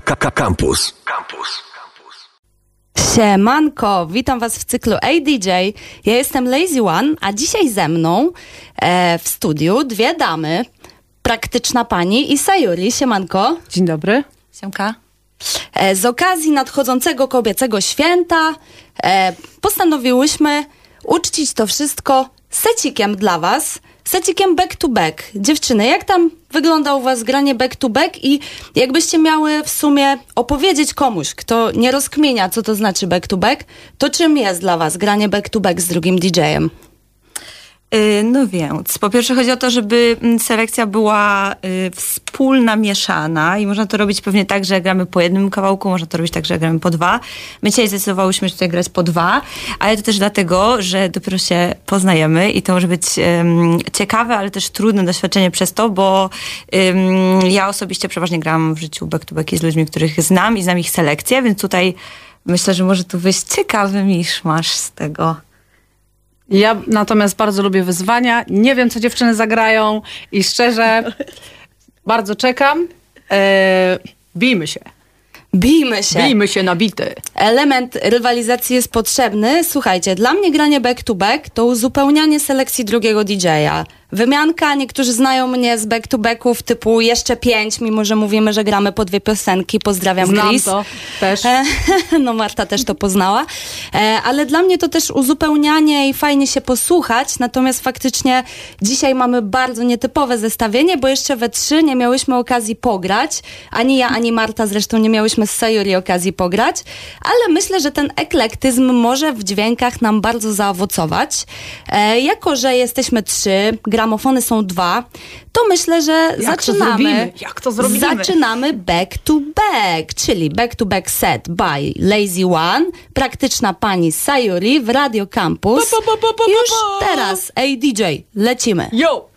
Campus. Campus. Siemanko, witam Was w cyklu ADJ. Ja jestem Lazy One, a dzisiaj ze mną e, w studiu dwie damy, praktyczna pani i Sayuri. Siemanko. Dzień dobry. Siemka. E, z okazji nadchodzącego kobiecego święta e, postanowiłyśmy uczcić to wszystko secikiem dla Was. Secikiem back to back. Dziewczyny, jak tam wygląda u Was granie back to back i jakbyście miały w sumie opowiedzieć komuś, kto nie rozkmienia, co to znaczy back to back, to czym jest dla Was granie back to back z drugim DJ-em? Y, No więc, po pierwsze chodzi o to, żeby mm, selekcja była y, wspólna, mieszana i można to robić pewnie tak, że gramy po jednym kawałku, można to robić tak, że gramy po dwa. My dzisiaj zdecydowałyśmy tutaj grać po dwa, ale to też dlatego, że dopiero się poznajemy i to może być em, ciekawe, ale też trudne doświadczenie przez to, bo em, ja osobiście przeważnie gram w życiu back-to-backi z ludźmi, których znam i znam ich selekcję, więc tutaj myślę, że może tu wyjść ciekawy miszmasz z tego. Ja natomiast bardzo lubię wyzwania. Nie wiem, co dziewczyny zagrają i szczerze bardzo czekam. E, bijmy się. Bijmy się. Bijmy się na bity. Element rywalizacji jest potrzebny. Słuchajcie, dla mnie granie back to back to uzupełnianie selekcji drugiego DJ-a. Wymianka, niektórzy znają mnie z back to backów typu jeszcze pięć, mimo że mówimy, że gramy po dwie piosenki. Pozdrawiam Znam Chris. to też. E, No Marta też to poznała. E, Ale dla mnie to też uzupełnianie i fajnie się posłuchać. Natomiast faktycznie dzisiaj mamy bardzo nietypowe zestawienie, bo jeszcze we trzy nie miałyśmy okazji pograć. Ani ja, ani Marta zresztą nie miałyśmy z Sayuri okazji pograć. Ale myślę, że ten eklektyzm może w dźwiękach nam bardzo zaowocować. E, Jako, że jesteśmy trzy, gramofony są dwa, to myślę, że Jak to zaczynamy. zrobimy? Jak to zrobimy? Zaczynamy back to back, czyli back to back set by Lazy One, praktyczna pani Sayuri w Radio Campus. Już teraz, ej DJ, lecimy. Yo!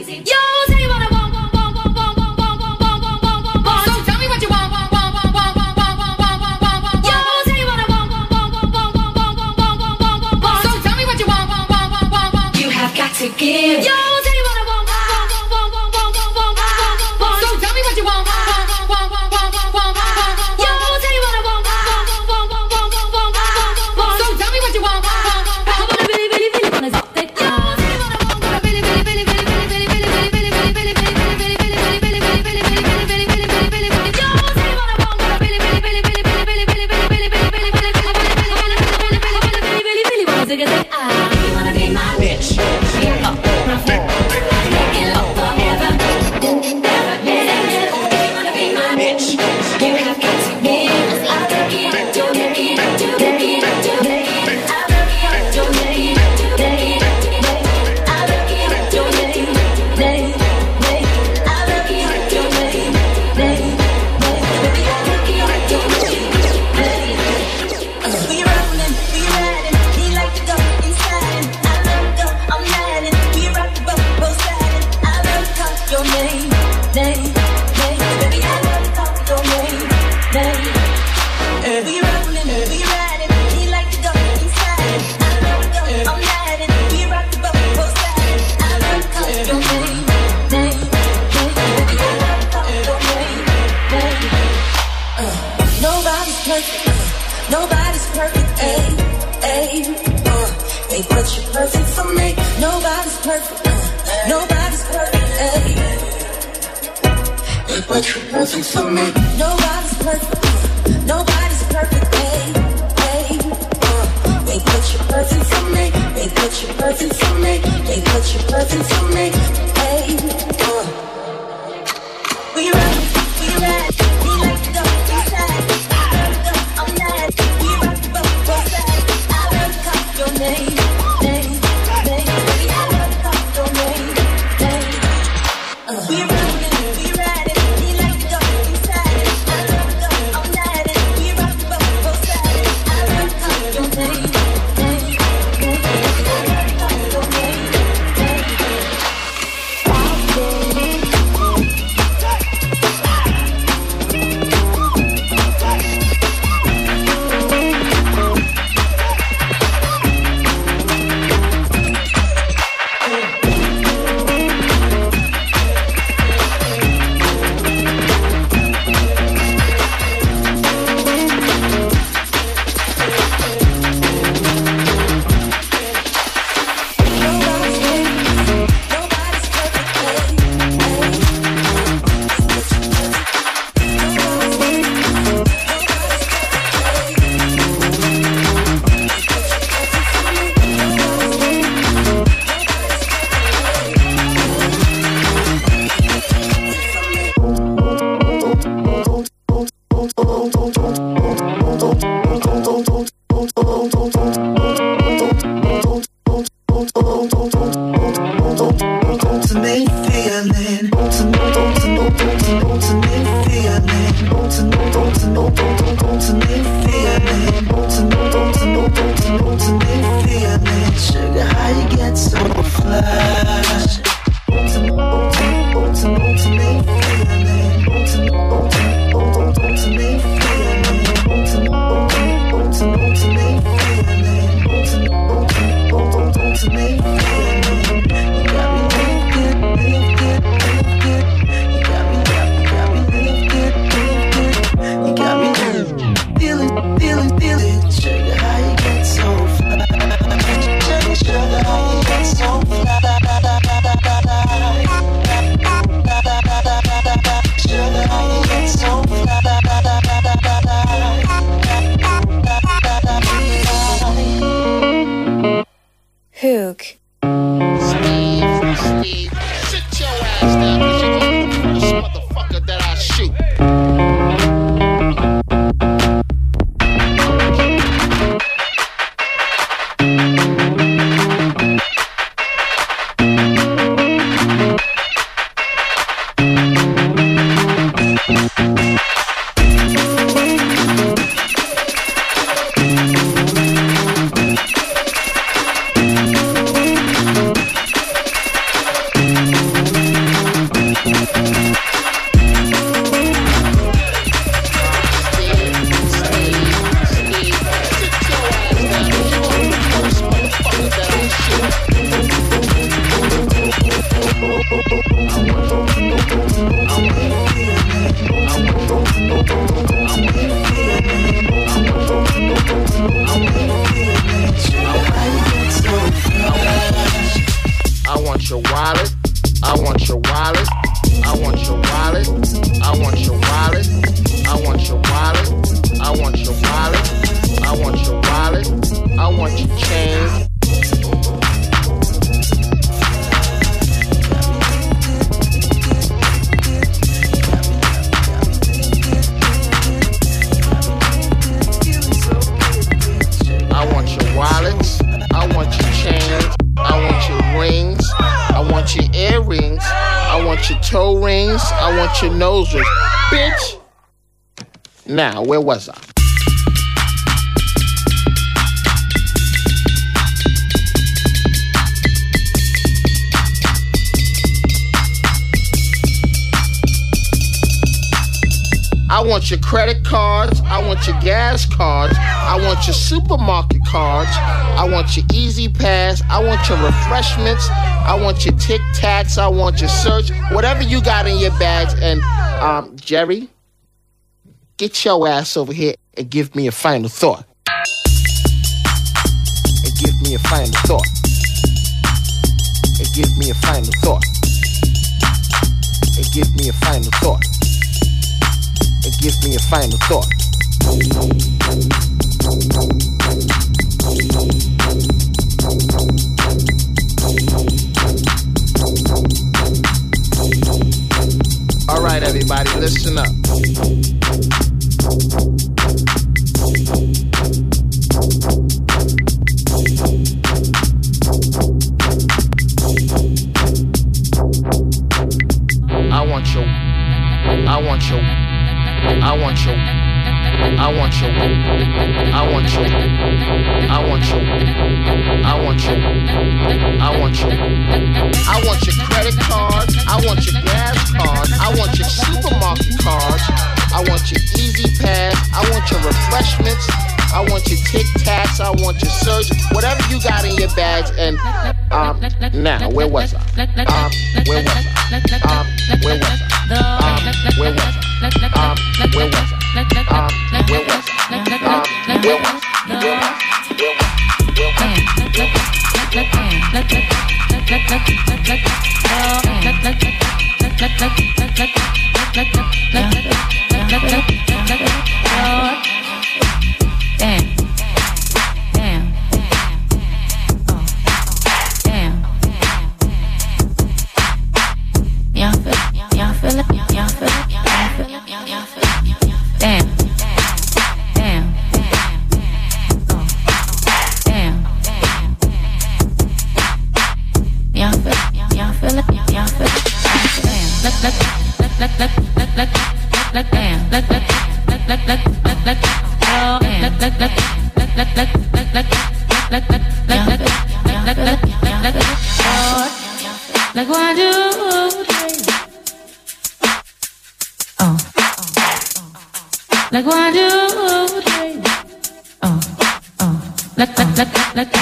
easy. Yo, perfect for me. Nobody's perfect. Nobody's perfect. Hey, hey. Uh. They put you perfect for me. They put you perfect for me. They put you perfect for me. Hey, uh. Your nose. Bitch. Now, where was I? I want your credit cards. I want your gas cards. I want your supermarket cards. I want your easy pass. I want your refreshments. I want your tic tacs. I want your search. Whatever you got in your bags. And um, Jerry, get your ass over here and give me a final thought. And give me a final thought. And give me a final thought. And give me a final thought and give me a final thought. All right, everybody, listen up. I want your, I want your, I want your, I want your, I want your, I want your, I want your, I want your, I want your credit card, I want your gas card, I want your supermarket cards, I want your easy pass, I want your refreshments, I want your tic tacs, I want your search, whatever you got in your bags. And um, now where was I? Um, where was I? Um, where was I? Um, where was I? Um, where was I? Um, Damn. Like one two three oh oh what damn let what let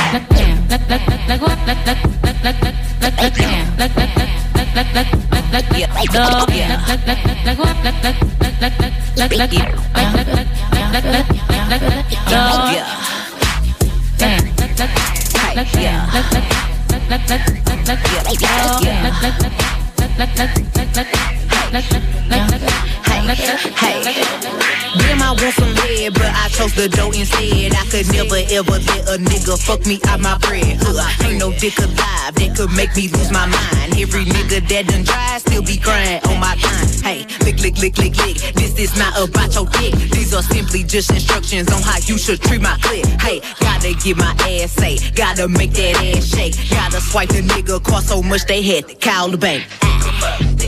Want some but I chose the dough instead. I could never ever let a nigga fuck me out my bread. Uh, ain't no dick alive that could make me lose my mind. Every nigga that done tried still be crying on my time. Hey, lick, lick, lick, lick, lick. This is not about your dick. These are simply just instructions on how you should treat my clip. Hey, gotta get my ass say, gotta make that ass shake. Gotta swipe the nigga, cost so much they had to call the bank.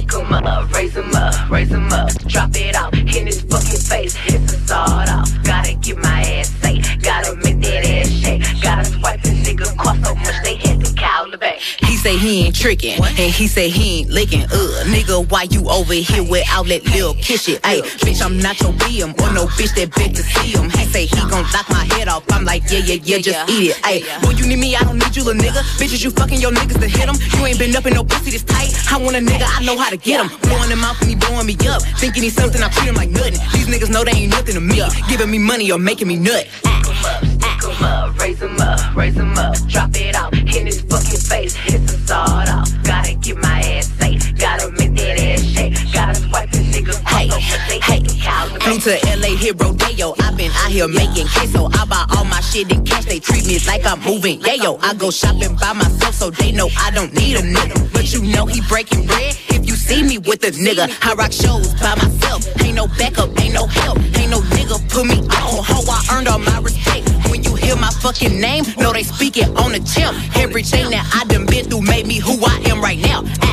Pick 'em up, raise 'em up, raise 'em up, drop it off in his fucking face, hit the sawed off. Gotta get my ass safe. gotta make that ass shake, gotta swipe the nigga, cost so much they had call the bank. He say he ain't tricking, and he say he ain't licking. Uh, nigga, why you over here without that little kiss shit? Ayy, bitch, I'm not your BM or no bitch that bet to see him. He say he gon' knock my head off. I'm like, yeah, yeah, yeah, just eat it. Ayy, boy, you need me, I don't need you, little nigga. Bitches, you fucking your niggas to hit him. You ain't been up in no pussy this tight. I want a nigga, I know how to get him. Blowing him out and he blowing me up. Thinking he's something, I treat him like nothing. These niggas know they ain't nothing to me. Giving me money or making me nut raise them up, raise them up, drop it off in his fucking face. It's a sawed-off. Gotta get my ass safe, gotta make that ass shake, gotta swipe the nigga hey, hey, hey. Flew to LA, hit rodeo. i been out here making queso. I buy all my shit in cash. They treat me like I'm moving. Yeah, yo, I go shopping by myself, so they know I don't need a nigga. But you know he breaking bread if you see me with a nigga. I rock shows by myself. Ain't no backup, ain't no help. Ain't no nigga put me on. How I earned all my you fucking name, No, they speak it on the chimp. Everything that I done been through made me who I am right now.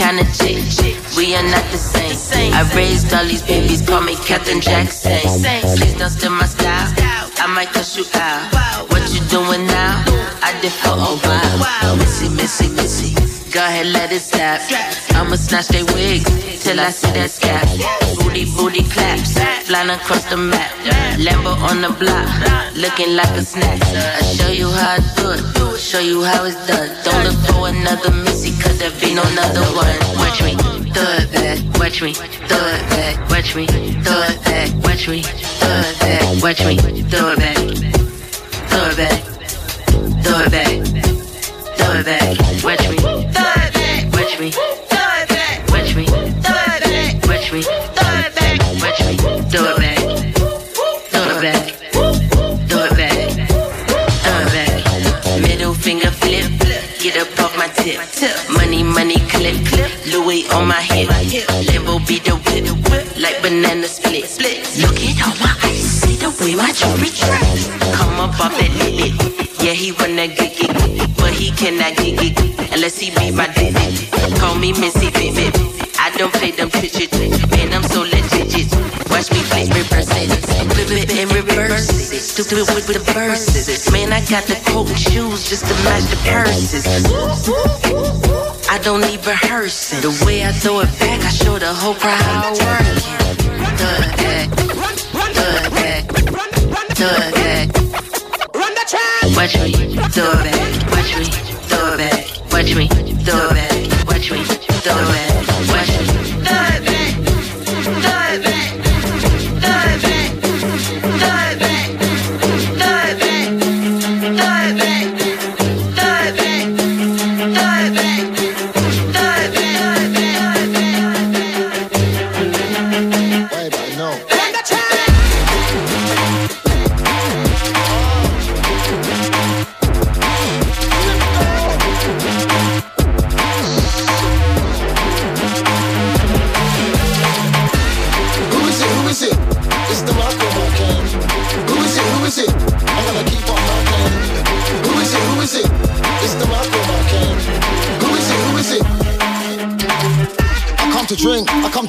Kind of chick, we are not the same. I raised all these babies, call me Captain Jackson. Please don't steal my style, I might cuss you out. What you doing now? I defer, oh wow. Missy, missy, missy. Go ahead, let it snap. I'ma snatch they wigs till I see that scap. Booty, booty claps, flying across the map. Lambo on the block, looking like a snack. I show you how I do it, show you how it's done. Don't look for another Missy, cause there be no another one. Watch me, throw it back, watch me, throw it back, watch me, throw it back, watch me, throw it back, watch me, throw it back, throw it back, throw it back, throw it back, watch me, me. It, with the verses, man I got the coat and shoes just to match the purses. I don't need rehearsing. The way I throw it back, I show the whole crowd how I work it. Throw it back, throw it back, throw it back. Watch me, throw it back, watch me, throw it back, watch me, throw it back, watch me, throw it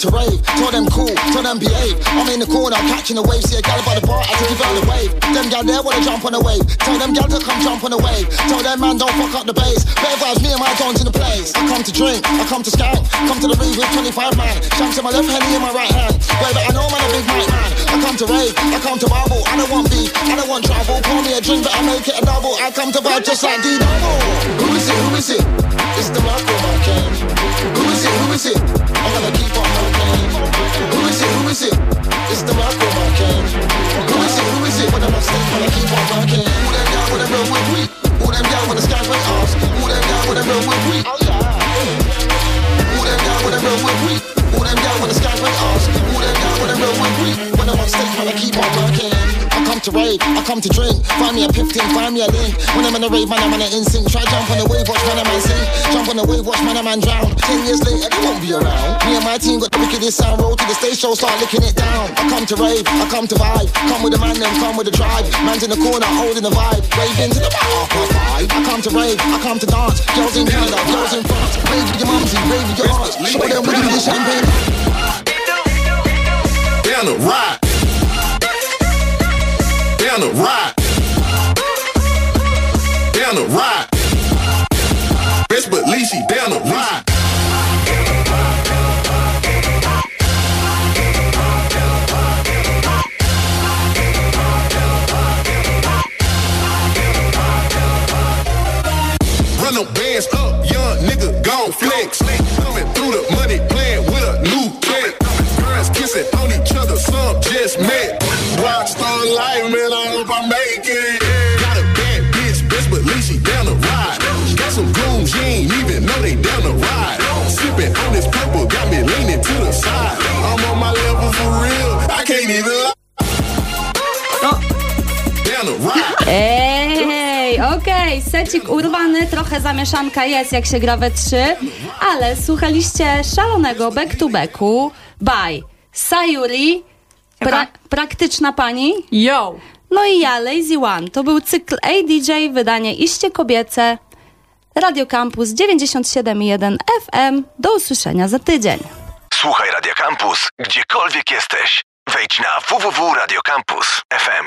to rave. Tell them cool, tell them behave. I'm in the corner, catching a wave. See a gal by the bar, I take it out the wave. Them gal there wanna jump on the wave. Tell them gal to come jump on the wave. Tell them man don't fuck up the bass. Better vibes, me and my dons in the place. I come to drink, I come to skank. Come to the rave with 25 man. Shams in my left hand, in my right hand. Wait, but I know man a big mic man. I come to rave, I come to marble. I don't want beef, I don't want trouble. Pour me a drink, but I make it a double. I come to vibe just like D 15, find me. When I'm in a rave, man, I'm in an instinct. Try jump on the wave, watch man, a man sink. Jump on the wave, watch man, a man drown. Ten years later, they won't be around. Me and my team got the wickedest sound. Roll to the stage show, start licking it down. I come to rave, I come to vibe. Come with the man, then come with the drive. Man's in the corner, holding the vibe. Raving to the back, five. I come to rave, I come to dance. Girls in Canada, girls in France. Rave with your mumsy, rave with your aunts. Show them we do the champagne. Down the ride. Down the ride down to ride. Best believe she down to ride. Run them bands up, young nigga, gon' flex. Okej, secik urwany, trochę zamieszanka jest, jak się gra we trzy, ale słuchaliście szalonego back to backu by Sayuri, pra- praktyczna pani. Yo! No i ja, Lazy One. To był cykl ADJ, wydanie iście kobiece. Radio Campus 97.1 FM. Do usłyszenia za tydzień. Słuchaj Radio Campus, gdziekolwiek jesteś. Wejdź na www.radiocampus.fm.